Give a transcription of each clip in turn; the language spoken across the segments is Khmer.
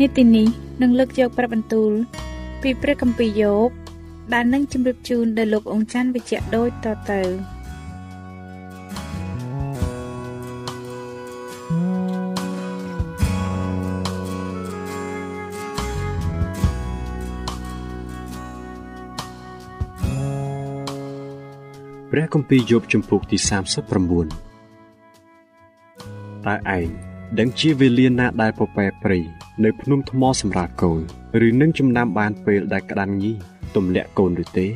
នេតិនេះនឹងលើកយកព្រះបន្ទូល ពីព្រះគម្ពីរយោបដែលនឹងជម្រាបជូនដល់លោកអង្ចាន់វិជ្ជៈដូចតទៅព្រះគម្ពីរយោបជំពូកទី39តើឯង ដឹងជាវេលាណាដែលពពែព្រៃនៅភ្នំថ្មសម្រាប់កូនឬនឹងចំណាំបានពេលដែលក្តាន់ញីទម្លាក់កូនឬទេ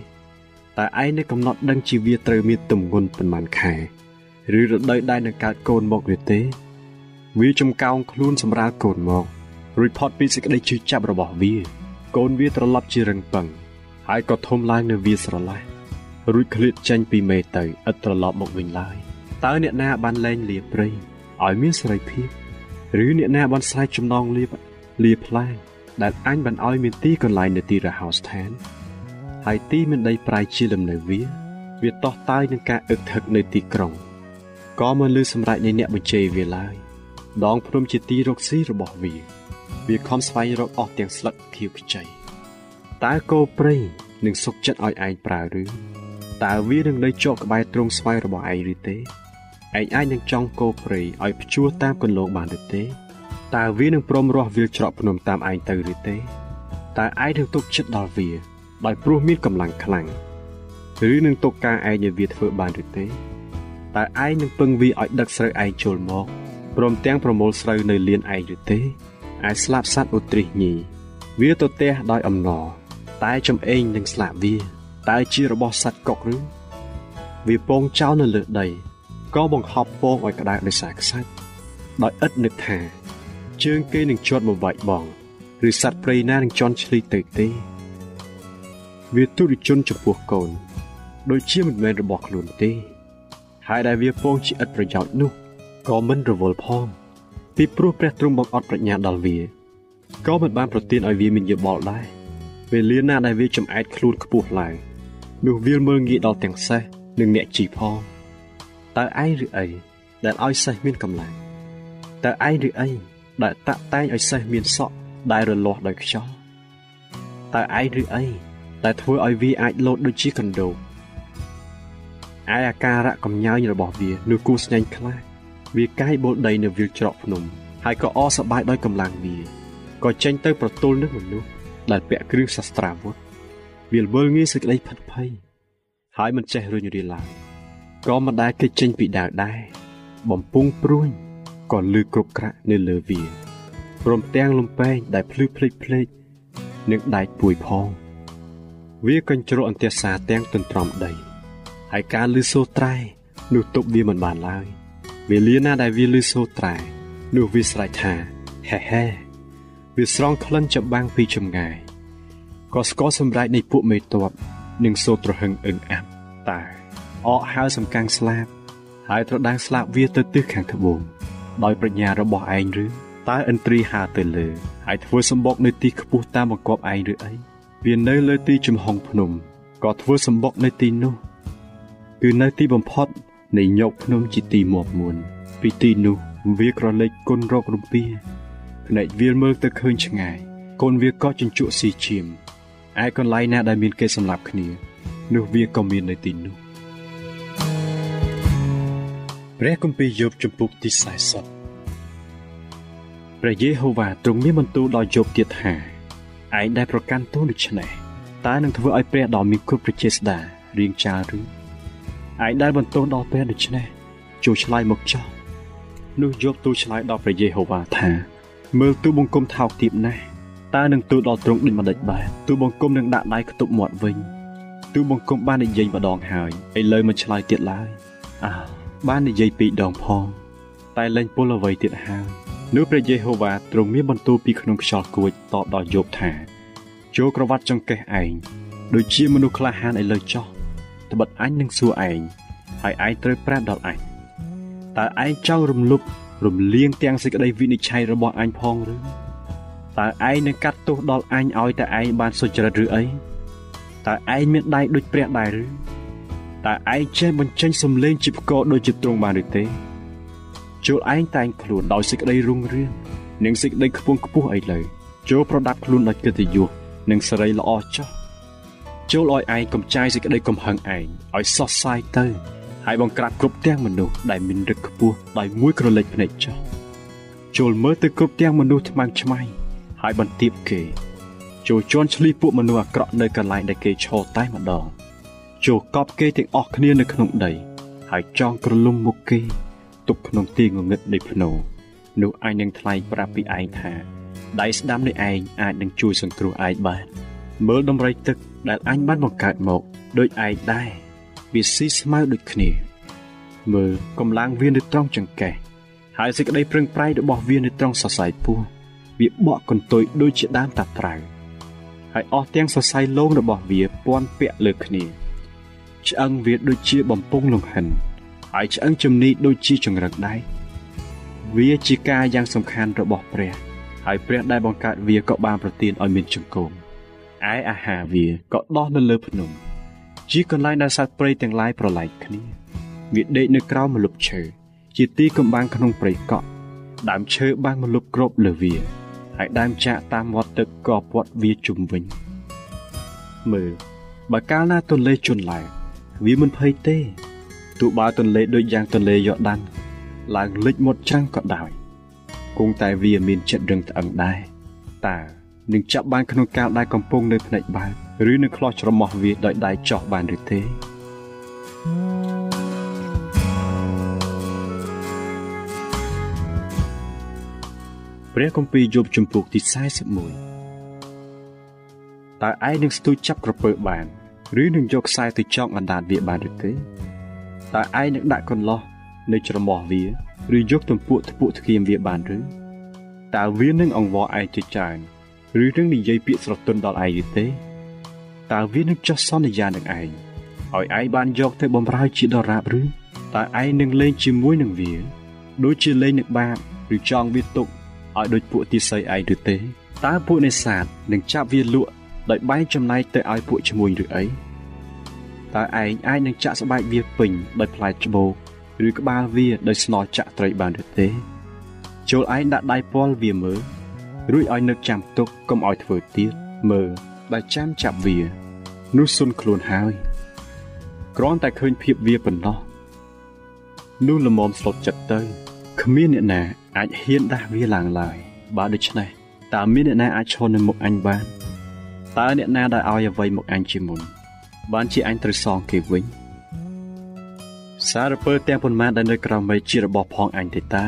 តើឯងនៅកំណត់ដឹងជាវាត្រូវមានទម្ងន់ប៉ុន្មានខែឬរដូវដែលនឹងកើតកូនមកឬទេ វាចំកោងខ្លួនសម្រាប់កូនមករួចផុតពីសេចក្តីជឿចាប់របស់វា កូនវាត្រឡប់ជារឹងប៉ឹងហើយក៏ធំឡើងនៅវាស្រឡះរួចឃ្លាតចេញពីមេទៅឥតត្រឡប់មកវិញឡើយតើអ្នកណាបានលែងលាព្រៃឲ្យមានសេរីភាព ឬអ្នកណាបានស្រែកចំណងលៀបលាផ្លែដែលអញបានឲ្យមានទីកន្លែងនៅទីរហោស្ថានហើយទីមានដីប្រៃជាលំនៅវា វាតោះតាយនឹងការអឹកថឹកនៅទីក្រុងក៏មិនលឺសម្រេចនៃអ្នកបញ្ជេរវាឡើយដងភ្នំជាទីរកស៊ីរបស់វា វាខំស្វែងរកអស់ទាំងស្លឹកខៀវខ្ចីតើគោព្រៃនឹងសុកចិត្តឲ្យឯងប្រើឬតើវានឹងនៅជាប់ក្បែរទ្រង់ស្វ័យរបស់ឯងឬទេ ឯងអាចនឹងចង់គោព្រៃឲ្យព្យួរតាមគន្លងបានឬទេតើវានឹងព្រមរស់វាលច្រកភ្នំតាមឯងទៅឬទេតើឯងនឹងទុកចិត្តដល់វា ដោយព្រោះមានកម្លាំងខ្លាំងឬនឹងទុកការឯងឲ្យវាធ្វើបានឬទេតើឯងនឹងពឹងវាឲ្យដឹកស្រូវឯងចូលមកព្រមទាំងប្រមូលស្រូវនៅលៀនឯងឬទេឯស្លាប់សត្វឧទ្រិះញីវាទៅទះដោយអំណរតែចំអេងនឹងស្លាប់វាតើជារបស់សត្វកុកឬវាពងចោលនៅលើដី ក៏បង្ហប់ពងឲ្យក្តៅដោយសារខ្សាច់ដោយឥតនឹកថាជើងគេនឹងជាប់មកវាយបងឬសត្វព្រៃណានឹងជន់ឈ្លីទៅទេវាទុរិជនចំពោះកូនដូចជាមិនមែនរបស់ខ្លួនទេ ហើយដែលវាពងជាឥតប្រយោជន៍នោះក៏មិនរវល់ផង ពីព្រោះព្រះទ្រង់បង្អត់ប្រាជ្ញាដល់វាក៏មិនបានប្រទានឲ្យវាមានយោបល់ដែរវេលាណាដែលវាចំអែតខ្លួនខ្ពស់ឡើងនោះវាមើលងាយដល់ទាំងសេះនិងអ្នកជីផង តើឯងឬអីដែលឲ្យសេះមានកម្លាំងតើឯងឬអីដែលតាក់តែងឲ្យសេះមានសក់ដែលរលាស់ដោយខ្យល់តើឯងឬអីដែលធ្វើឲ្យវាអាចលោតដូចជាកណ្ដូបឯអាការៈកំញើញរបស់វានោះគូស្ញែងខ្លាចវាកាយបុលដីនៅវាលច្រកភ្នំហើយក៏អសប្បាយដោយកម្លាំងវាក៏ចេញទៅប្រទល់នឹងមនុស្សដែលពាក់គ្រឿងសាស្ត្រាវុធវាលវល់ងាយសេចក្តីផិតភ័យហើយមិនចេះរុញរាឡើយ ក៏មិនដែលគេចចេញពីដាវដែរបំពង់ព្រួញក៏លឺគ្រប់ក្រាក់នៅលើវាព្រមទាំងលំពេងដែលភ្លឺភ្លេចភ្លេចនឹងដែកពួយផង វាកញ្ជ្រោះអន្ទះសាទាំងទន្ទ្រាំដីហើយការលឺសូរត្រែនោះទប់វាមិនបានឡើយវេលាណាដែលវាលឺសូរត្រែនោះវាស្រែកថាហេហេវាស្រង់ក្លិនច្បាំងពីចម្ងាយក៏ស្គាល់សម្រេចនៃពួកមេតបនិងសូត្រហឹងអឹងអាប់តើ អកហៅសំកាំងស្លាប់ហើយត្រដាងស្លាប់វាទៅទិសខាងត្បូងដោយប្រាជ្ញារបស់ឯងឬតើឥន្ទ្រីហើទៅលើហើយធ្វើសម្បុកនៅទីខ្ពស់តាមបង្គាប់ឯងឬអីវានៅលើទីជំហងភ្នំក៏ធ្វើសម្បុកនៅទីនោះ គឺនៅទីបំផុតនៃញោកភ្នំជាទីមាត់មួនពីទីនោះវាក្រឡេកគុនរករំពៀភ្នែកវាមើលទៅឃើញឆ្ងាយកូនវាក៏ជញ្ជក់ស៊ីឈាមឯកន្លែងណាដែលមានគេសម្លាប់គ្នានោះវាក៏មាននៅទីនោះ ព្រះគម្ពីរយោបជំពូកទី40ព្រះយេហូវ៉ាទ្រង់មានបន្ទូលដល់យោបទៀតថាឯងដែលប្រកាន់ទោសដូច្នេះតើនឹងធ្វើឲ្យព្រះដ៏មានគុណប្រជាស្ដារៀងចាលឬឯងដែលបន្ទោសដល់ព្រះដូច្នេះចូលឆ្លើយមកចោះនោះយោបទូលឆ្លើយដល់ព្រះយេហូវ៉ាថាមើលទូបង្គំថោកទាបណាស់តើនឹងទូលដល់ទ្រង់ដូចម្ដេចបាទទូបង្គំនឹងដាក់ដៃខ្ទប់មាត់វិញទូបង្គំបាននិយាយម្ដងហើយឥឡូវមិនឆ្លើយទៀតឡើយអើ បាននិយាយពីរដងផង តែលែងពលអ្វីទៀតហើយនោះព្រះយេហូវ៉ាទ្រង់មានបន្ទូលពីក្នុងខ្យល់គួចតបដល់យោបថាចូលក្រវ៉ាត់ចង្កេះឯងដូចជាមនុស្សក្លាហានឥឡូវចោះត្បិតអញនឹងសួរឯងហើយឯងត្រូវប្រាប់ដល់អញតើឯងចង់រំលុបរំលៀងទាំងសេចក្តីវិនិច្ឆ័យរបស់អញផងឬតើឯងនឹងកាត់ទោសដល់អញឲ្យតែឯងបានសុចរិតឬអីតើឯងមានដៃដូចព្រះដែរឬ តើឯងចេះបញ្ចេញសំឡេងជាផ្គរដូចជាទ្រង់បានឬទេចូលឯងតែងខ្លួនដោយសេចក្តីរុងរឿងនិងសេចក្តីខ្ពង់ខ្ពស់អីលើចូលប្រដាប់ខ្លួនដោយកិត្តិយសនិងសេរីល្អចោះចូលឲ្យឯងកំចាយសេចក្តីកំហឹងឯងឲ្យសោះសាយទៅ ហើយបង្ក្រាបគ្រប់ទាំងមនុស្សដែលមានរឹកខ្ពស់ដោយមួយក្រឡេកភ្នែកចោះចូលមើលទៅគ្រប់ទាំងមនុស្សថ្មើងឆ្មៃហើយបន្ទាបគេចូលជន់ឈ្លីពួកមនុស្សអាក្រក់នៅកន្លែងដែលគេឈរតែម្ដង ចូលកប់គេទាំងអស់គ្នានៅក្នុងដី ហើយចងក្រលុំមុខគេ ទុកក្នុងទីងងឹតនៃភ្នោនោះអញនឹងថ្លែងប្រាប់ពីឯងថាដៃស្ដាំនៃឯងអាចនឹងជួយសង្គ្រោះឯងបានមើលដំរីទឹកដែលអញបានបង្កើតមកដូចឯងដែរវាស៊ីស្មៅដូចគ្នា មើលកម្លាំងវានៅត្រង់ចង្កេះហើយសេចក្តីប្រឹងប្រែងរបស់វានៅត្រង់សរសៃពោះវាបកកន្ទុយដូចជាដើមតាត្រៅហើយអស់ទាំងសរសៃលោងរបស់វាពាន់ពាក់លើគ្នា ឆ្អឹងវាដូចជាបំពង់លង្ហិនហើយឆ្អឹងជំនីដូចជាចង្រឹកដែរវាជាការយ៉ាងសំខាន់របស់ព្រះ ហើយព្រះដែលបង្កើតវាក៏បានប្រទានឲ្យមានចង្គមឯអាហារវាក៏ដោះនៅលើភ្នំជាកន្លែងដែលសត្វព្រៃទាំងឡាយប្រឡែកគ្នាវាដេកនៅក្រោមម្លប់ឈើជាទីកំបាំងក្នុងព្រៃកក់ដើមឈើបានម្លប់គ្របលើវាហើយដើមចាក់តាមមាត់ទឹកក៏ពាត់វាជុំវិញមើលបើកាលណាទន្លេជន់ឡើង វាមិនភ័យទេទោះបើទន្លេដូចយ៉ាងទន្លេយ៉ូដានឡើងលិចមុតច្រាំងក៏ដោយគង់តែវាមានចិត្តរឹងត្អឹងដែរតើនឹងចាប់បានក្នុងកាលដែលកំពុងនៅភ្នែកបើកឬនឹងខ្លោះច្រមុះវាដោយដៃចោះបានឬទេព្រះគម្ពីរយោបជំពូកទី41តើឯងនឹងស្ទូចចាប់ក្រពើបាន ឬនឹងយកខ្សែទៅចងអណ្ដាតវាបានឬទេតើឯងនឹងដាក់កន្លោះនៅច្រមុះវាឬយកទំពក់ធ្ពក់ធ្គាមវាបានឬតើវានឹងអង្វរឯងជាច្រើនឬនឹងនិយាយពាក្យស្រទន់ដល់ឯងឬទេតើវានឹងចោះសន្យានឹងឯងឲ្យឯងបានយកទៅបំរើជាដរាបឬតើឯងនឹងលេងជាមួយនឹងវា ដូចជាលេងនឹងបាបឬចង់វាទុកឲ្យដូចពួកទាស័យឯងឬទេតើពួកនេសាទនឹងចាប់វាលក់ ដោយបែងចំណែកទៅឲ្យពួកឈ្មួញឬអីតើឯងអាចនឹងចាក់ស្បែកវាពេញដោយផ្លែច្បោកឬក្បាលវាដោយស្នចាក់ត្រីបានឬទេចូលឯងដាក់ដៃពាល់វាមើលរួចឲ្យនឹកចាំទុកកុំឲ្យធ្វើទៀតមើលបើចាំចាប់វានោះសុនខ្លួនហើយគ្រាន់តែឃើញភាពវាប៉ុណ្ណោះនោះល្មមស្លុតចិត្តទៅគ្មានអ្នកណាអាចហ៊ានដាស់វាឡើងឡើយបើដូច្នេះតើមានអ្នកណាអាចឈរនៅមុខអញបាន តើអ្នកណាដែលឲ្យអ្វីមកអញជាមុនបានជាអញត្រូវសងគេវិញសារពើទាំងប៉ុន្មានដែលនៅក្រោមមេឃជារបស់ផងអញទេតា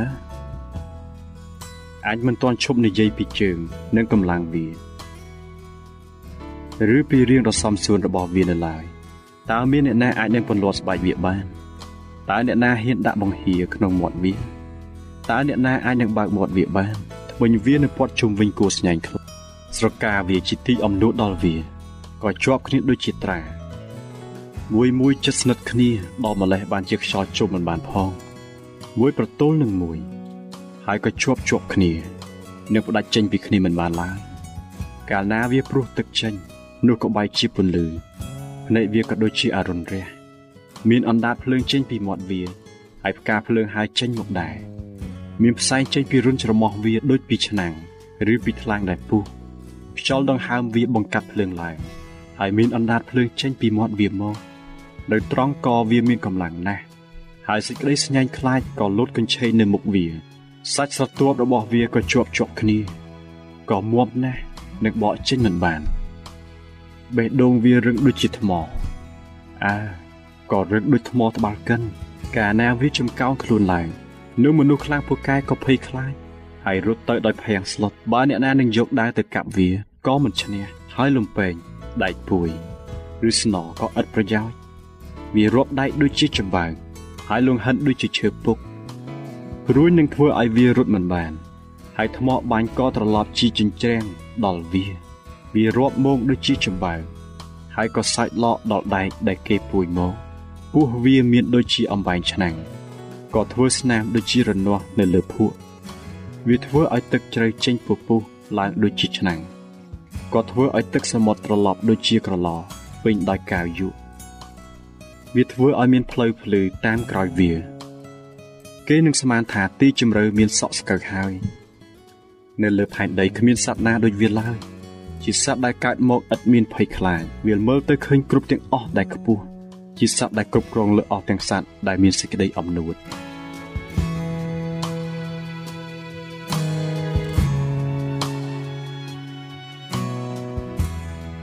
អញមិនទាន់ឈប់និយាយពីជើង និងកម្លាំងវាឬពីរៀងដ៏សំសួនរបស់វានៅឡើយតើមានអ្នកណាអាចនឹងពន្លត់ស្បែកវាបានតើអ្នកណាហ៊ានដាក់បង្ហៀក្នុងមាត់វាតើអ្នកណាអាចនឹងបើកមាត់វាបានថ្មិញវានៅពាត់ជុំវិញគួរស្ញែងខ្លួន ស្រកាវាជាទីអំនួតដល់វាក៏ជាប់គ្នាដូចជាត្រា មួយមួយចិត្តស្និទ្ធគ្នាដល់ម្លេះបានជាខ្យល់ជុំមិនបានផង មួយប្រទល់នឹងមួយ ហើយក៏ជាប់ជាប់គ្នានឹងផ្ដាច់ចេញពីគ្នាមិនបានឡើយកាលណាវាព្រោះទឹកចេញនោះក៏បែកជាពន្លឺភ្នែកវាក៏ដូចជាអរុណរះមានអណ្ដាតភ្លើងចេញពីមាត់វាហើយផ្កាភ្លើងហើយចេញមកដែរមានផ្សែងចេញពីរុនច្រមុះវាដូចពីឆ្នាំងឬពីថ្លាងដែលពុះ ខ្យល់ដង្ហើមវាបង្កាត់ភ្លើងឡើងហើយមានអណ្ដាតភ្លើងចេញពីមាត់វាមកដោយត្រង់កវាមានកម្លាំងណាស់ហើយសេចក្តីស្ញាញ់ខ្លាចក៏លូតកញ្ឆេងនៅមុខវាសាច់ស្រទាប់របស់វាក៏ជាប់ជាប់គ្នាក៏មាំណាស់នឹងបកចេញមិនបានបេះដូងវារឹងដូចជាថ្មអើក៏រឹងដូចថ្មត្បាល់កិន កាលណាវាចំកោងខ្លួនឡើងនោះមនុស្សខ្លាំងពូកែក៏ភ័យខ្លាចហើយរត់ទៅដោយភាំងស្លុតបើអ្នកណានឹងយកដាវទៅកាប់វា ក៏មិនឈ្នះហើយលំពេងដែកពួយឬស្នក៏ឥតប្រយោជន៍វារាប់ដែកដូចជាចំបើងហើយលងហិនដូចជាឈើពុករួយនឹងធ្វើឲ្យវារត់មិនបាន ហើយថ្មបាញ់ក៏ត្រឡប់ជាចិញ្ច្រាំងដល់វា វារាប់មងដូចជាចំបើងហើយក៏សាច់ឡកដល់ដែកដែលគេពួយមកពោះវាមានដូចជាអំបែងឆ្នាំងក៏ធ្វើស្នាមដូចជារនាស់នៅលើភក់វាធ្វើឲ្យទឹកជ្រៅចេញពពុះឡើងដូចជាឆ្នាំង ក៏ធ្វើឲ្យទឹកសមុទ្រត្រឡប់ដូចជាក្រឡពេញដោយកាវយុវាធ្វើឲ្យមានផ្លូវភ្លឺតាមក្រោយវា គេនឹងស្មានថាទីជម្រៅមានសក់ស្កូវហើយ នៅលើផែនដីគ្មានសត្វណាដូចវាឡើយជាសត្វដែលកើតមកឥតមានភ័យខ្លាចវាមើលទៅឃើញគ្រប់ទាំងអស់ដែលខ្ពស់ជាសត្វដែលគ្រប់គ្រងលើអស់ទាំងសត្វដែលមានសេចក្តីអំនួត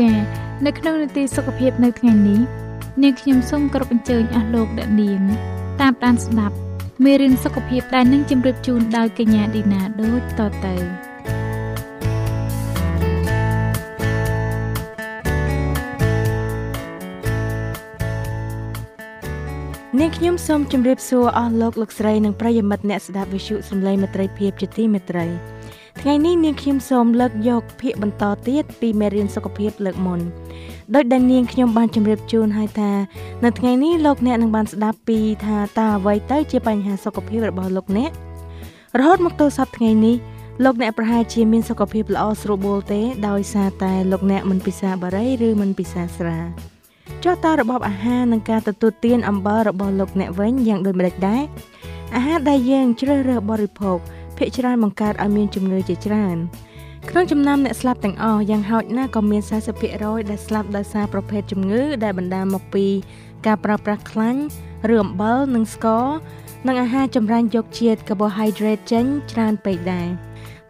ចា៎នៅក្នុងនីតិសុខភាពនៅថ្ងៃនេះនាងខ្ញុំសូមគោរពអញ្ជើញអស់លោកអ្នកនាងតាមដានស្ដាប់មេរៀនសុខភាពដែលនឹងជម្រាបជូនដោយកញ្ញាឌីណាដូចតទៅនាងខ្ញុំសូមជម្រាបសួរអស់លោកលោកស្រីនិងប្រិយមិត្តអ្នកស្ដាប់វិទ្យុសំឡេងមេត្រីភាពជាទីមេត្រី ថ្ងៃនេះនាងខ្ញុំសូមលើកយកភាគបន្តទៀតពីមេរៀនសុខភាពលើកមុនដោយដែលនាងខ្ញុំបានជម្រាបជូនឲ្យថានៅថ្ងៃនេះលោកអ្នកនឹងបានស្ដាប់ពីថាតើអ្វីទៅជាបញ្ហាសុខភាពរបស់លោកអ្នករហូតមកទល់សប្តាហ៍ថ្ងៃនេះលោកអ្នកប្រហែលជាមានសុខភាពល្អស្រួលបួលទេដោយសារតែលោកអ្នកមិនពិសាបារីឬមិនពិសាស្រាចុះតើរបបអាហារនិងការទទួលទានអំបិលរបស់លោកអ្នកវិញយ៉ាងដូចម្តេចដែរអាហារដែលយើងជ្រើសរើសបរិភោគ ភាគច្រើនបង្កើតឲ្យមានជំងឺជាច្រើនក្នុងចំណោមអ្នកស្លាប់ទាំងអស់យ៉ាងហោចណាស់ក៏មាន40%ដែលស្លាប់ដោយសារប្រភេទជំងឺដែលបណ្ដាលមកពី ការប្រើប្រាស់ខ្លាញ់ឬអំបិលនិងស្ករនិងអាហារចម្រាញ់យកជាតិ carbohydrate ចេញច្រើនពេកដែរ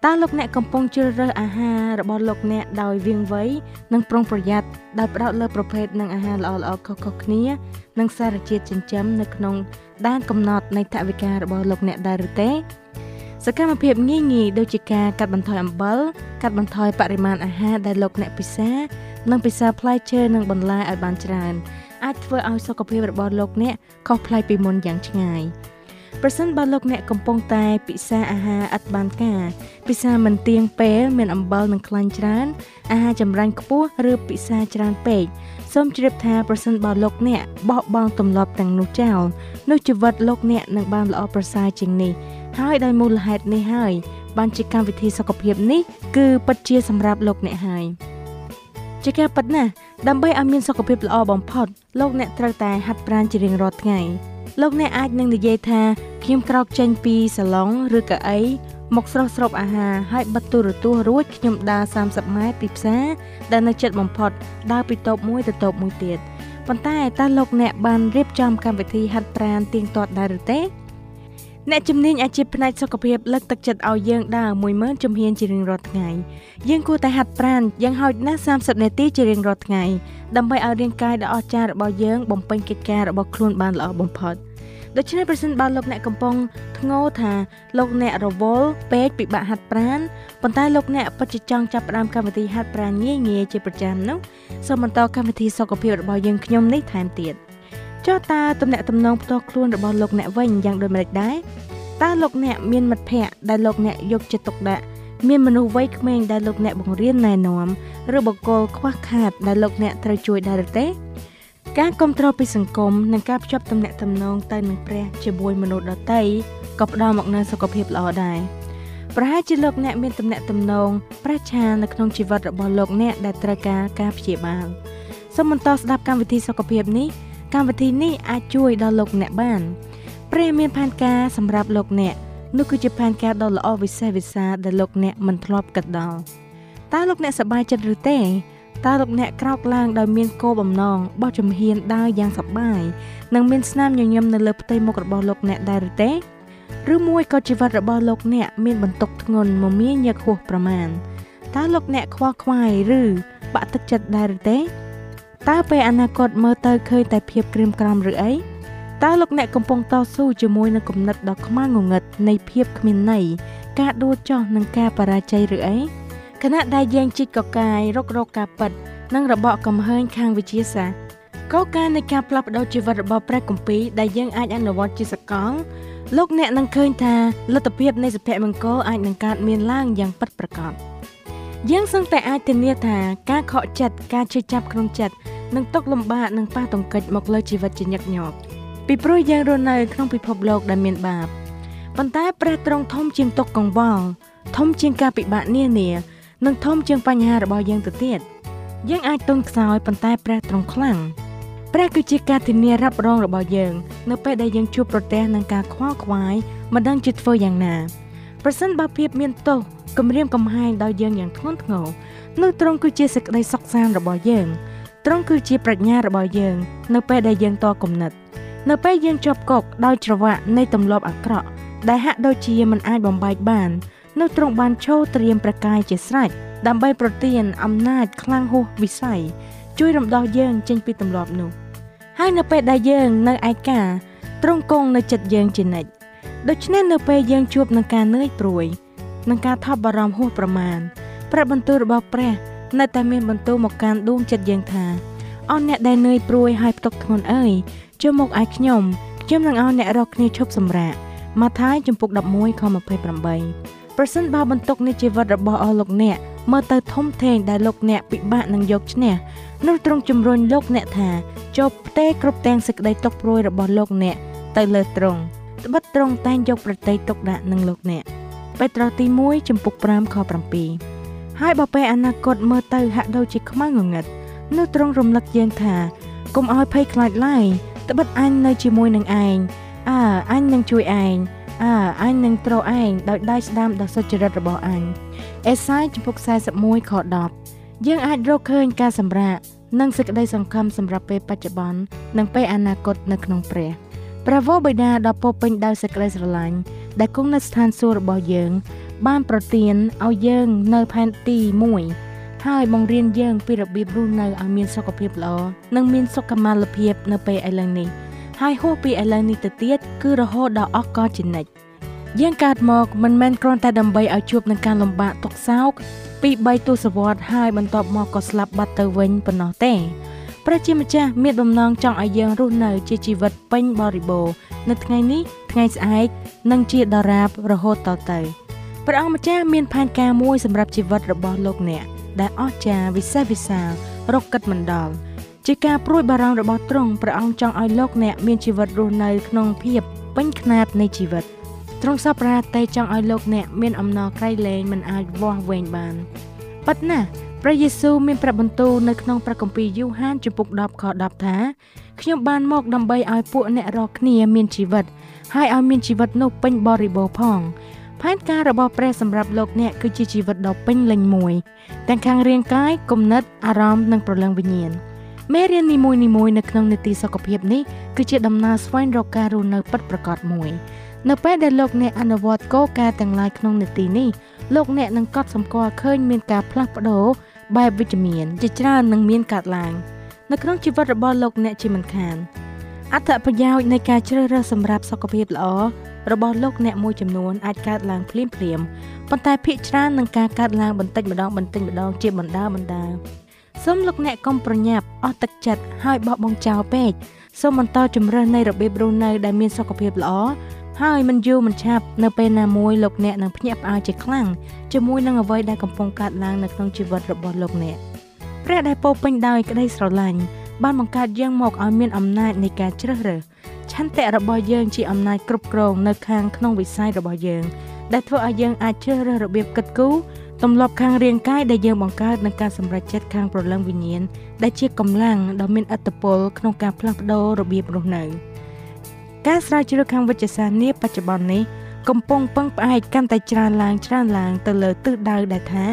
តើលោកអ្នកកំពុងជ្រើសរើសអាហាររបស់លោកអ្នកដោយវាងវៃនិងប្រុងប្រយ័ត្នដោយផ្ដោតលើប្រភេទនិងអាហារល្អៗខុសៗគ្នា និងសារជាតិចិញ្ចឹមនៅក្នុងដែនកំណត់នៃថវិការបស់លោកអ្នកដែរឬទេ សកម្មភាពងាយងាយដូចជាការកាត់បន្ថយអំបិលកាត់បន្ថយបរិមាណអាហារដែលលោកអ្នកពិសានិងពិសាផ្លែឈើនិងបន្លែឲ្យបានច្រើនអាចធ្វើឲ្យសុខភាពរបស់លោកអ្នកខុសប្លែកពីមុនយ៉ាងឆ្ងាយ។ប្រសិនបើលោកអ្នកកំពុងតែពិសាអាហារឥតបានការពិសាមិនទៀងពេលមានអំបិលនិងខ្លាញ់ច្រើនអាហារចម្រាញ់ខ្ពស់ឬពិសាច្រើនពេកសូមជ្រាបថាប្រសិនបើលោកអ្នកបោះបង់ទម្លាប់ទាំងនោះចោលនោះជីវិតលោកអ្នកនឹងបានល្អប្រសើរជាងនេះ ហើយដោយមូលហេតុនេះហើយបានជាកម្មវិធីសុខភាពនេះគឺពិតជាសម្រាប់លោកអ្នកហើយជាការពិតណាស់ដើម្បីឲ្យមានសុខភាពល្អបំផុតលោកអ្នកត្រូវតែហាត់ប្រាណជារៀងរាល់ថ្ងៃលោកអ្នកអាចនឹងនិយាយថាខ្ញុំក្រោកចេញពីសាឡុងឬកៅអីមកស្រស់ស្រូបអាហារហើយបិទទូរទស្សន៍រួចខ្ញុំដើរ30ម៉ែត្រពីផ្សារដែលនៅជិតបំផុតដើរពីតូបមួយទៅតូបមួយទៀតប៉ុន្តែតើលោកអ្នកបានរៀបចំកម្មវិធីហាត់ប្រាណទៀងទាត់ដែរឬទេ អ្នកជំនាញអាជីពផ្នែកសុខភាពលើកទឹកចិត្តឲ្យយើងដើរ10000ជំហានជារៀងរាល់ថ្ងៃយើងគួរតែហាត់ប្រាណយ៉ាងហោចណាស់30នាទីជារៀងរាល់ថ្ងៃដើម្បីឲ្យរាងកាយដ៏អស្ចារ្យរបស់យើងបំពេញកិច្ចការរបស់ខ្លួនបានល្អបំផុតដូច្នេះប្រសិនបើលោកអ្នកកំពុងធ្ងោថាលោកអ្នករវល់ពេកពិបាកហាត់ប្រាណប៉ុន្តែលោកអ្នកពិតជាចង់ចាប់ផ្ដើមកម្មវិធីហាត់ប្រាណងាយងាយជាប្រចាំនោះសូមបន្តកម្មវិធីសុខភាពរបស់យើងខ្ញុំនេះថែមទៀត។ ចុះតើទំនាក់ទំនងផ្ទាល់ខ្លួនរបស់លោកអ្នកវិញយ៉ាងដូចម្តេចដែរតើលោកអ្នកមានមិត្តភ័ក្តិដែលលោកអ្នកយកចិត្តទុកដាក់មានមនុស្សវ័យក្មេងដែលលោកអ្នកបង្រៀនណែនាំឬបុគ្គលខ្វះខាតដែលលោកអ្នកត្រូវជួយដែរឬទេការគ្រប់គ្រងពីសង្គមនិងការភ្ជាប់ទំនាក់ទំនងទៅនឹងព្រះជាមួយមនុស្សដទៃក៏ផ្ដល់មកនូវសុខភាពល្អដែរប្រហែលជាលោកអ្នកមានទំនាក់ទំនងប្រឆានៅក្នុងជីវិតរបស់លោកអ្នកដែលត្រូវការការព្យាបាលសូមបន្តស្ដាប់កម្មវិធីសុខភាពនេះ កម្មវិធីនេះអាចជួយដល់លោកអ្នកបានព្រះមានផែនការសម្រាប់លោកអ្នកនោះគឺជាផែនការដ៏ល្អវិសេសវិសាលដែលលោកអ្នកមិនធ្លាប់គិតដល់តើលោកអ្នកសប្បាយចិត្តឬទេតើលោកអ្នកក្រោកឡើងដោយមានគោលបំណងបោះជំហានដើរយ៉ាងសប្បាយនិងមានស្នាមញញឹមនៅលើផ្ទៃមុខរបស់លោកអ្នកដែរឬទេឬមួយក៏ជីវិតរបស់លោកអ្នកមានបន្ទុកធ្ងន់មមាញឹកហួសប្រមាណតើលោកអ្នកខ្វល់ខ្វាយឬបាក់ទឹកចិត្តដែរឬទេ តើពេលអនាគតមើលទៅឃើញតែភាពក្រៀមក្រំឬអីតើលោកអ្នកកំពុងតស៊ូជាមួយនឹងគំនិតដ៏ខ្មាំងងឹតនៃភាពគ្មានន័យការដួលចុះនឹងការបរាជ័យឬអីខណៈដែលយើងជីកកកាយរករកការពិតនិងរបបកំហើញខាងវិទ្យាសាស្ត្រកលការនៃការផ្លាស់ប្ដូរជីវិតរបស់ព្រះគម្ពីរដែលយើងអាចអនុវត្តជាសកលលោកអ្នកនឹងឃើញថាលទ្ធភាពនៃសុភមង្គលអាចនឹងកើតមានឡើងយ៉ាងពិតប្រាកដ យើងសឹងតែអាចធានាថាការខកចិត្តការជឿចាប់ក្នុងចិត្តនឹងຕົកលំបាកនិងប៉ះទង្គិចមកលើជីវិតជាញឹកញាប់ពីព្រោះយើងរស់នៅក្នុងពិភពលោកដែលមានបាបប៉ុន្តែព្រះទ្រង់ធំជាងទុកកង្វល់ធំជាងការពិបាកនានានិងធំជាងបញ្ហារបស់យើងទៅទៀតយើងអាចទន់ខ្សោយប៉ុន្តែព្រះទ្រង់ខ្លាំងព្រះគឺជាការធានារ៉ាប់រងរបស់យើង នៅពេលដែលយើងជួបប្រទះនឹងការខ្វល់ខ្វាយមិនដឹងជាធ្វើយ៉ាងណា ប្រសិនបើភាពមានទោសគំរាមកំហែងដល់យើងយ៉ាងធ្ងន់ធ្ងរនោះទ្រង់គឺជាសេចក្តីសុខសាន្តរបស់យើងទ្រង់គឺជាប្រាជ្ញារបស់យើង នៅពេលដែលយើងតគំនិត នៅពេលយើងជាប់កុកដោយច្រវាក់នៃទម្លាប់អាក្រក់ដែលហាក់ដូចជាមិនអាចបំបែកបាននោះទ្រង់បានឈោត្រៀមប្រកាយជាស្រេចដើម្បីប្រទានអំណាចខ្លាំងហួសវិស័យជួយរំដោះយើងចេញពីទម្លាប់នោះហើយនៅពេលដែលយើងនៅឯកាទ្រង់គង់នៅចិត្តយើងជានិច្ច ដូច្នេះនៅពេលយើងជួបនឹងការនឿយព្រួយនឹងការថប់បារម្ភហួសប្រមាណព្រះបន្ទូលរបស់ព្រះនៅតែមានបន្ទូលមកកាន់ដួងចិត្តយើងថាអស់អ្នកដែលនឿយព្រួយហើយផ្ទុកធ្ងន់អើយចូលមកឯខ្ញុំខ្ញុំនឹងឲ្យអ្នករកគ្នាឈប់សម្រាកម៉ាថាយជំពូក11ខ28ប្រសិនបើបន្ទុកនៃជីវិតរបស់អស់លោកអ្នកមើលទៅធំធេងដែលលោកអ្នកពិបាកនឹងយកឈ្នះនោះទ្រង់ជំរុញលោកអ្នកថាចូលផ្ទេគ្រប់ទាំងសេចក្តីទុកព្រួយរបស់លោកអ្នកទៅលើទ្រង់ ត្បិតទ្រង់តែងយកប្រតិទុកដាក់នឹងលោកអ្នកបេត្រុសទី1ចំពុក5ខ7ហើយបើពេលអនាគតមើលទៅហាក់ដូចជាខ្មៅងងឹតនោះទ្រង់រំលឹកយើងថាកុំឲ្យភ័យខ្លាចឡើយត្បិតអញនៅជាមួយនឹងឯងអើអញនឹងជួយឯងអើអញនឹងទ្រឯងដោយដៃស្ដាំដ៏សុចរិតរបស់អញអេសាយចំពុក41ខ10យើងអាចរកឃើញការសម្រាកនិងសេចក្តីសង្ឃឹមសម្រាប់ពេលបច្ចុប្បន្ននិងពេលអនាគតនៅក្នុងព្រះ ព្រះវរបិតាដ៏ពោពេញដោយសេចក្តីស្រឡាញ់ដែលគង់នៅស្ថានសួគ៌របស់យើង បានប្រទានឲ្យយើងនៅផែនទី1ហើយបង្រៀនយើងពីរបៀបរស់នៅឲ្យមានសុខភាពល្អនិងមានសុខុមាលភាពនៅពេលឥឡូវនេះហើយហួសពីឥឡូវនេះទៅទៀតគឺរហូតដល់អស់កលជានិច្ចយើងកើតមកមិនមែនគ្រាន់តែដើម្បីឲ្យជួបនឹងការលំបាកទុក្ខសោកពី3ទសវត្សរ៍ហើយបន្ទាប់មកក៏ស្លាប់បាត់ទៅវិញប៉ុណ្ណោះទេ ព្រះជាម្ចាស់មានបំណងចង់ឲ្យយើងរស់នៅជាជីវិតពេញបរិបូរណ៍នៅថ្ងៃនេះថ្ងៃស្អែកនិងជាដរាបរហូតតទៅព្រះអង្គម្ចាស់មានផែនការមួយសម្រាប់ជីវិតរបស់លោកអ្នកដែលអស្ចារ្យវិសេសវិសាលរកកិតមិនដល់ជាការព្រួយបារម្ភរបស់ទ្រង់ព្រះអង្គចង់ឲ្យលោកអ្នកមានជីវិតរស់នៅក្នុងភាពពេញខ្នាតនៃជីវិតទ្រង់សពរាតែចង់ឲ្យលោកអ្នកមានអំណរក្រៃលែងមិនអាចវាស់វែងបានប៉ុន្តែ ព្រះយេស៊ូវមានប្រាប់បន្ទូលនៅក្នុងព្រះគម្ពីរយូហានជំពូក10ខ10ថាខ្ញុំបានមកដើម្បីឲ្យពួកអ្នករាល់គ្នាមានជីវិត ហើយឲ្យមានជីវិតនោះពេញបរិបូរណ៍ផងផែនការរបស់ព្រះសម្រាប់លោកអ្នកគឺជាជីវិតដ៏ពេញលេញមួយទាំងខាងរាងកាយគំនិតអារម្មណ៍និងព្រលឹងវិញ្ញាណមេរៀននីមួយៗនៅក្នុងនីតិសុខភាពនេះគឺជាដំណើរស្វែងរកការរស់នៅពិតប្រាកដមួយនៅពេលដែលលោកអ្នកអនុវត្តគោលការណ៍ទាំងឡាយក្នុងនីតិនេះលោកអ្នកនឹងកត់សម្គាល់ឃើញមានការផ្លាស់ប្ដូរ បែបវិជ្ជមានជាច្រើននឹងមានកើតឡើងនៅក្នុងជីវិតរបស់លោកអ្នកជាមិនខានអត្ថប្រយោជន៍នៃការជ្រើសរើសសម្រាប់សុខភាពល្អរបស់លោកអ្នកមួយចំនួនអាចកើតឡើងភ្លាមភ្លាមប៉ុន្តែភាគច្រើននឹងការកើតឡើងបន្តិចម្ដងបន្តិចម្ដងជាបណ្ដាបណ្ដាសូមលោកអ្នកកុំប្រញាប់អស់ទឹកចិត្តហើយបោះបង់ចោលពេកសូមបន្តជំរើសនៃរបៀបរស់នៅដែលមានសុខភាពល្អ ហើយមិនយូរមិនឆាប់នៅពេលណាមួយលោកអ្នកនឹងភ្ញាក់ផ្អើលជាខ្លាំងជាមួយនឹងអ្វីដែលកំពុងកើតឡើងនៅក្នុងជីវិតរបស់លោកអ្នកព្រះដែលពោពេញដោយក្តីស្រឡាញ់បានបង្កើតយើងមកឲ្យមានអំណាចនៃការជ្រើសរើសឆន្ទៈរបស់យើងជាអំណាចគ្រប់គ្រងនៅខាងក្នុងវិស័យរបស់យើងដែលធ្វើឲ្យយើងអាចជ្រើសរើសរបៀបគិតគូរទម្លាប់ខាងរាងកាយដែលយើងបង្កើតនឹងការសម្រេចចិត្តខាងព្រលឹងវិញ្ញាណដែលជាកម្លាំងដ៏មានឥទ្ធិពលក្នុងការផ្លាស់ប្ដូររបៀបរស់នៅ ការស្រាវជ្រាវខាងវិទ្យាសាស្ត្រនាបច្ចុប្បន្ននេះកំពុងពឹងផ្អែកកាន់តែច្រើនឡើងច្រើនឡើងទៅលើទិសដៅដែលថា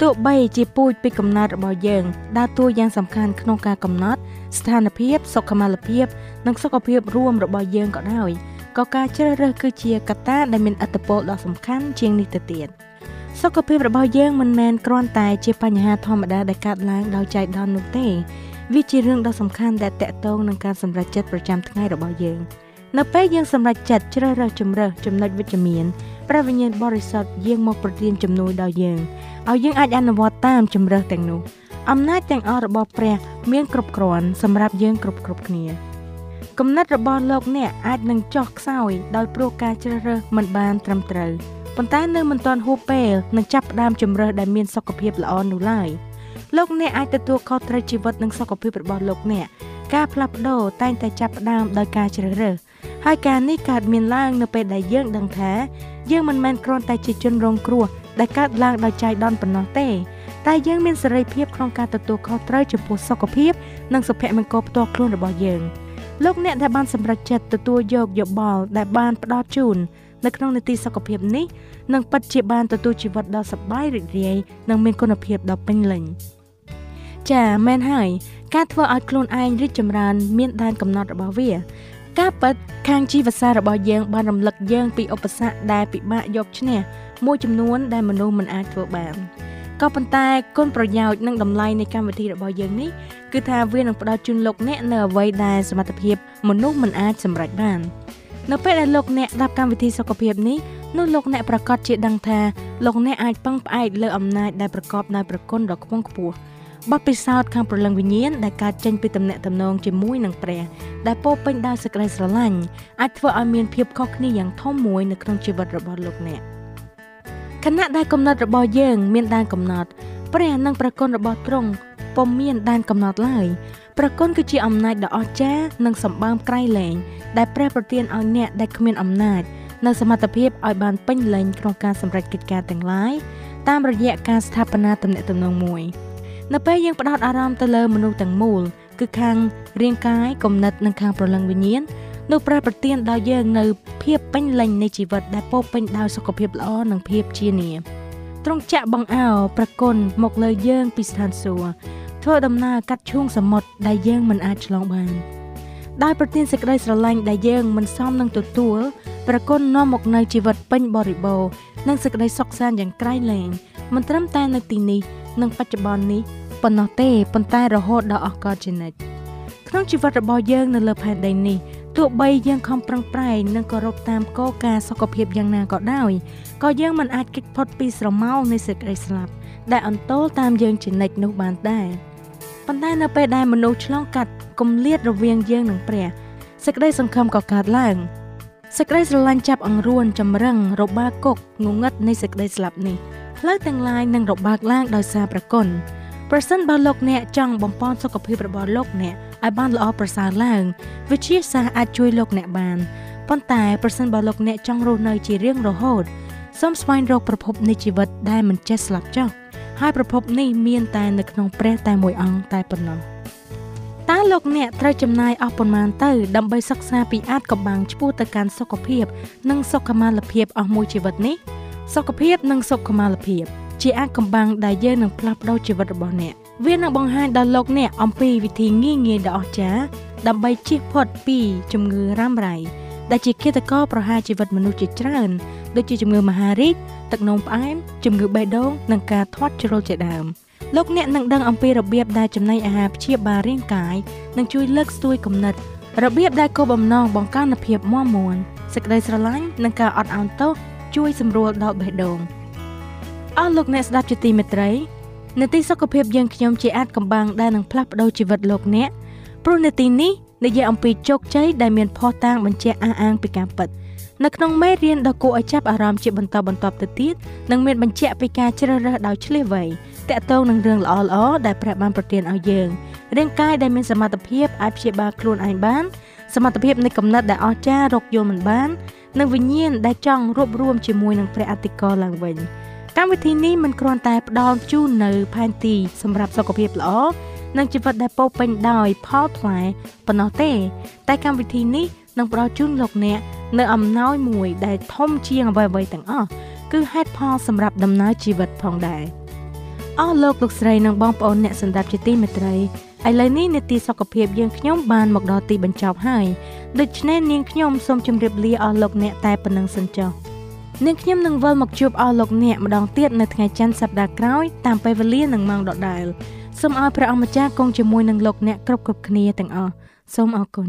ទោះបីជាពូជពីកំណត់របស់យើងដើរតួយ៉ាងសំខាន់ក្នុងការកំណត់ស្ថានភាពសុខុមាលភាព និងសុខភាពរួមរបស់យើងក៏ដោយក៏ការជ្រើសរើសគឺជាកត្តាដែលមានឥទ្ធិពលដ៏សំខាន់ជាងនេះទៅទៀតសុខភាពរបស់យើងមិនមែនគ្រាន់តែជាបញ្ហាធម្មតាដែលកើតឡើងដោយចៃដន្យនោះទេវាជារឿងដ៏សំខាន់ដែលតកតងនឹងការសម្រេចចិត្តប្រចាំថ្ងៃរបស់យើង នៅពេលយើងសម្រេចចិត្តជ្រើសរើសជំរើសចំណុចវិជ្ជមានព្រះវិញ្ញាណបរិសុទ្ធយាងមកប្រទានជំនួយដល់យើងឲ្យយើងអាចអនុវត្តតាមជំរើសទាំងនោះអំណាចទាំងអស់របស់ព្រះ មានគ្រប់គ្រាន់សម្រាប់យើងគ្រប់គ្រប់គ្នាគំនិតរបស់លោកអ្នកអាចនឹងចុះខ្សោយដោយព្រោះការជ្រើសរើសមិនបានត្រឹមត្រូវប៉ុន្តែនៅមិនទាន់ហួសពេលនឹងចាប់ផ្ដើមជំរើសដែលមានសុខភាពល្អនោះឡើយលោកអ្នកអាចទទួលខុសត្រូវជីវិតនិងសុខភាពរបស់លោកអ្នកការផ្លាស់ប្ដូរតែងតែចាប់ផ្ដើមដោយការជ្រើសរើស ហើយការនេះកើតមានឡើងនៅពេលដែលយើងដឹងថាយើងមិនមែនគ្រាន់តែជាជនរងគ្រោះដែលកើតឡើងដោយចៃដន្យប៉ុណ្ណោះទេតែយើងមានសេរីភាពក្នុងការទទួលខុសត្រូវចំពោះសុខភាពនិងសុភមង្គលផ្ទាល់ខ្លួនរបស់យើងលោកអ្នកដែលបានសម្រេចចិត្តទទួលយកយោបល់ដែលបានផ្ដល់ជូននៅក្នុងនីតិសុខភាពនេះនឹងពិតជាបានទទួលជីវិតដ៏សប្បាយរីករាយនិងមានគុណភាពដ៏ពេញលេញចាមែនហើយការធ្វើឲ្យខ្លួនឯងរីកចម្រើនមានដែនកំណត់របស់វា ការពិតខាងជីវសាស្ត្ររបស់យើងបានរំលឹកយើងពីឧបសគ្គដែលពិបាកយកឈ្នះមួយចំនួនដែលមនុស្សមិនអាចធ្វើបានក៏ប៉ុន្តែគុណប្រយោជន៍និងតម្លៃនៃកម្មវិធីរបស់យើងនេះគឺថាវានឹងផ្ដល់ជូនលោកអ្នកនៅអ្វីដែលសមត្ថភាពមនុស្សមិនអាចសម្រេចបាននៅពេលដែលលោកអ្នកស្ដាប់កម្មវិធីសុខភាពនេះនោះលោកអ្នកប្រកាសជាដឹងថាលោកអ្នកអាចពឹងផ្អែកលើអំណាចដែលប្រកបដោយប្រគុណដ៏ខ្ពង់ខ្ពស់ បទពិសោធន៍ខាងព្រលឹងវិញ្ញាណដែលកើតចេញពីទំនាក់ទំនងជាមួយនឹងព្រះដែលពោពេញដោយសេចក្តីស្រឡាញ់អាចធ្វើឲ្យមានភាពខុសគ្នាយ៉ាងធំមួយនៅក្នុងជីវិតរបស់លោកអ្នកខណៈដែលកំណត់របស់យើង មានដែនកំណត់ព្រះនិងប្រគុណរបស់ទ្រង់ពុំមានដែនកំណត់ឡើយប្រគុណគឺជាអំណាចដ៏អស្ចារ្យនិងសម្បើមក្រៃលែងដែលព្រះប្រទានឲ្យអ្នកដែលគ្មានអំណាចនៅសមត្ថភាពឲ្យបានពេញលេញក្នុងការសម្រេចកិច្ចការទាំងឡាយតាមរយៈការស្ថាបនាទំនាក់ទំនងមួយ។ នៅពេលយើងផ្ដោតអារម្មណ៍ទៅលើមនុស្សទាំងមូល គឺខាងរាងកាយគំនិតនិងខាងប្រលឹងវិញ្ញាណនោះព្រះប្រទានដល់យើងនៅភាពពេញលេញនៃជីវិតដែលពោពេញដោយសុខភាពល្អនិងភាពជានាទ្រង់ចាក់បង្អោប្រគុណមកលើយើងពីស្ថានសួគ៌ធ្វើដំណើរកាត់ឈូងសមុទ្រដែលយើងមិនអាចឆ្លងបានដោយប្រទានសេចក្តីស្រឡាញ់ដែលយើងមិនសមនឹងទទួលប្រគុណនាំមកនៅជីវិតពេញបរិបូរណ៍និងសេចក្តីសុខសាន្តយ៉ាងក្រៃលែងមិនត្រឹមតែនៅទីនេះនិងបច្ចុប្បន្ននេះ ប៉ុណ្ណោះទេប៉ុន្តែរហូតដល់អស់កលជានិច្ចក្នុងជីវិតរបស់យើងនៅលើផែនដីនេះទោះបីយើងខំប្រឹងប្រែងនិងគោរពតាមគោលការណ៍សុខភាពយ៉ាងណាក៏ដោយក៏យើងមិនអាចគេចផុតពីស្រមោលនៃសេចក្តីស្លាប់ដែលអន្ទោលតាមយើងជានិច្ចនោះបានដែរប៉ុន្តែនៅពេលដែលមនុស្សឆ្លងកាត់គម្លាតរវាងយើងនិងព្រះសេចក្តីសង្ឃឹមក៏កើតឡើងសេចក្តីស្រឡាញ់ចាប់អង្រួនចម្រឹងរបាគុកងងឹតនៃសេចក្តីស្លាប់នេះផ្លូវទាំងឡាយនឹងរបាក់ឡើងដោយសារប្រគុណ ប្រសិនបើលោកអ្នកចង់បំពេញសុខភាពរបស់លោកអ្នកឲ្យបានល្អប្រសើរឡើងវិទ្យាសាស្ត្រអាចជួយលោកអ្នកបានប៉ុន្តែប្រសិនបើលោកអ្នកចង់រស់នៅជារៀងរហូតសូមស្វែងរកប្រភពនៃជីវិតដែលមិនចេះស្លាប់ចុះហើយប្រភពនេះមានតែនៅក្នុងព្រះតែមួយអង្គតែប៉ុណ្ណោះតើលោកអ្នកត្រូវចំណាយអស់ប៉ុន្មានទៅដើម្បីសិក្សាពីអាចកំបាំងឆ្ពោះទៅកាន់សុខភាព និងសុខុមាលភាពអស់មួយជីវិតនេះសុខភាពនិងសុខុមាលភាព ជាអាចកំបាំងដែលយើងនឹងផ្លាស់ប្ដូរជីវិតរបស់អ្នកវានឹងបង្ហាញដល់លោកអ្នកអំពីវិធីងាយងាយដ៏អស្ចារ្យដើម្បីជៀសផុតពីជំងឺរ៉ាំរ៉ៃដែលជាឃាតករប្រហារជីវិតមនុស្សជាច្រើនដូចជាជំងឺមហារីកទឹកនោមផ្អែមជំងឺបេះដូងនិងការធាត់ជ្រុលជាដើមលោកអ្នកនឹងដឹងអំពីរបៀបដែលចំណីអាហារព្យាបាលរាងកាយនិងជួយលើកស្ទួយគំនិតរបៀបដែលគោលបំណងបង្កើនភាពមាំមួនសេចក្តីស្រឡាញ់និងការអត់ឱនទោសជួយសម្រួលដល់បេះដូង អស់លោកអ្នកស្ដាប់ជាទីមេត្រីនាទីសុខភាពយើងខ្ញុំជាអាចកំបាំងដែលនឹងផ្លាស់ប្ដូរជីវិតលោកអ្នកព្រោះនាទីនេះនិយាយអំពីជោគជ័យដែលមានភ័ស្តុតាងបញ្ជាក់អះអាងពីការពិតនៅក្នុងមេរៀនដ៏គួរឲ្យចាប់អារម្មណ៍ជាបន្តបន្ទាប់ទៅទៀតនឹងមានបញ្ជាក់ពីការជ្រើសរើសដោយឆ្លៀសវៃតាក់ទងនឹងរឿងល្អៗដែលព្រះបានប្រទានឲ្យយើងរាងកាយដែលមានសមត្ថភាពអាចព្យាបាលខ្លួនឯងបានសមត្ថភាពនៃកំណត់ដែលអស្ចារ្យរកយល់មិនបាន និងវិញ្ញាណដែលចង់រួបរวมជាមួយនឹងព្រះអតិកោឡើងវិញ កម្មវិធីនេះមិនគ្រាន់តែផ្ដល់ជូននៅផែនទីសម្រាប់សុខភាពល្អនិងជីវិតដែលពោពេញដោយផលផ្លែប៉ុណ្ណោះទេ តែកម្មវិធីនេះនឹងផ្ដល់ជូនលោកអ្នកនៅអំណោយមួយដែលធំជាងអ្វីៗទាំងអស់គឺហេតុផលសម្រាប់ដំណើរជីវិតផងដែរអស់លោកលោកស្រីនិងបងប្អូនអ្នកសម្ដាប់ជាទីមេត្រីឥឡូវនេះនេតិសុខភាពយើងខ្ញុំបានមកដល់ទីបញ្ចប់ហើយដូច្នេះនាងខ្ញុំសូមជម្រាបលាអស់លោកអ្នកតែប៉ុណ្្នឹងសិនចុះ នាងខ្ញុំនឹងវិលមកជួបអស់លោកអ្នកម្ដងទៀតនៅថ្ងៃច័ន្ទសប្ដាហ៍ក្រោយតាមពេលវេលានិងម៉ោងដដែលសូមឲ្យព្រះអម្ចាស់គង់ជាមួយនឹងលោកអ្នកគ្រប់គ្រប់គ្នាទាំងអស់សូមអរគុណ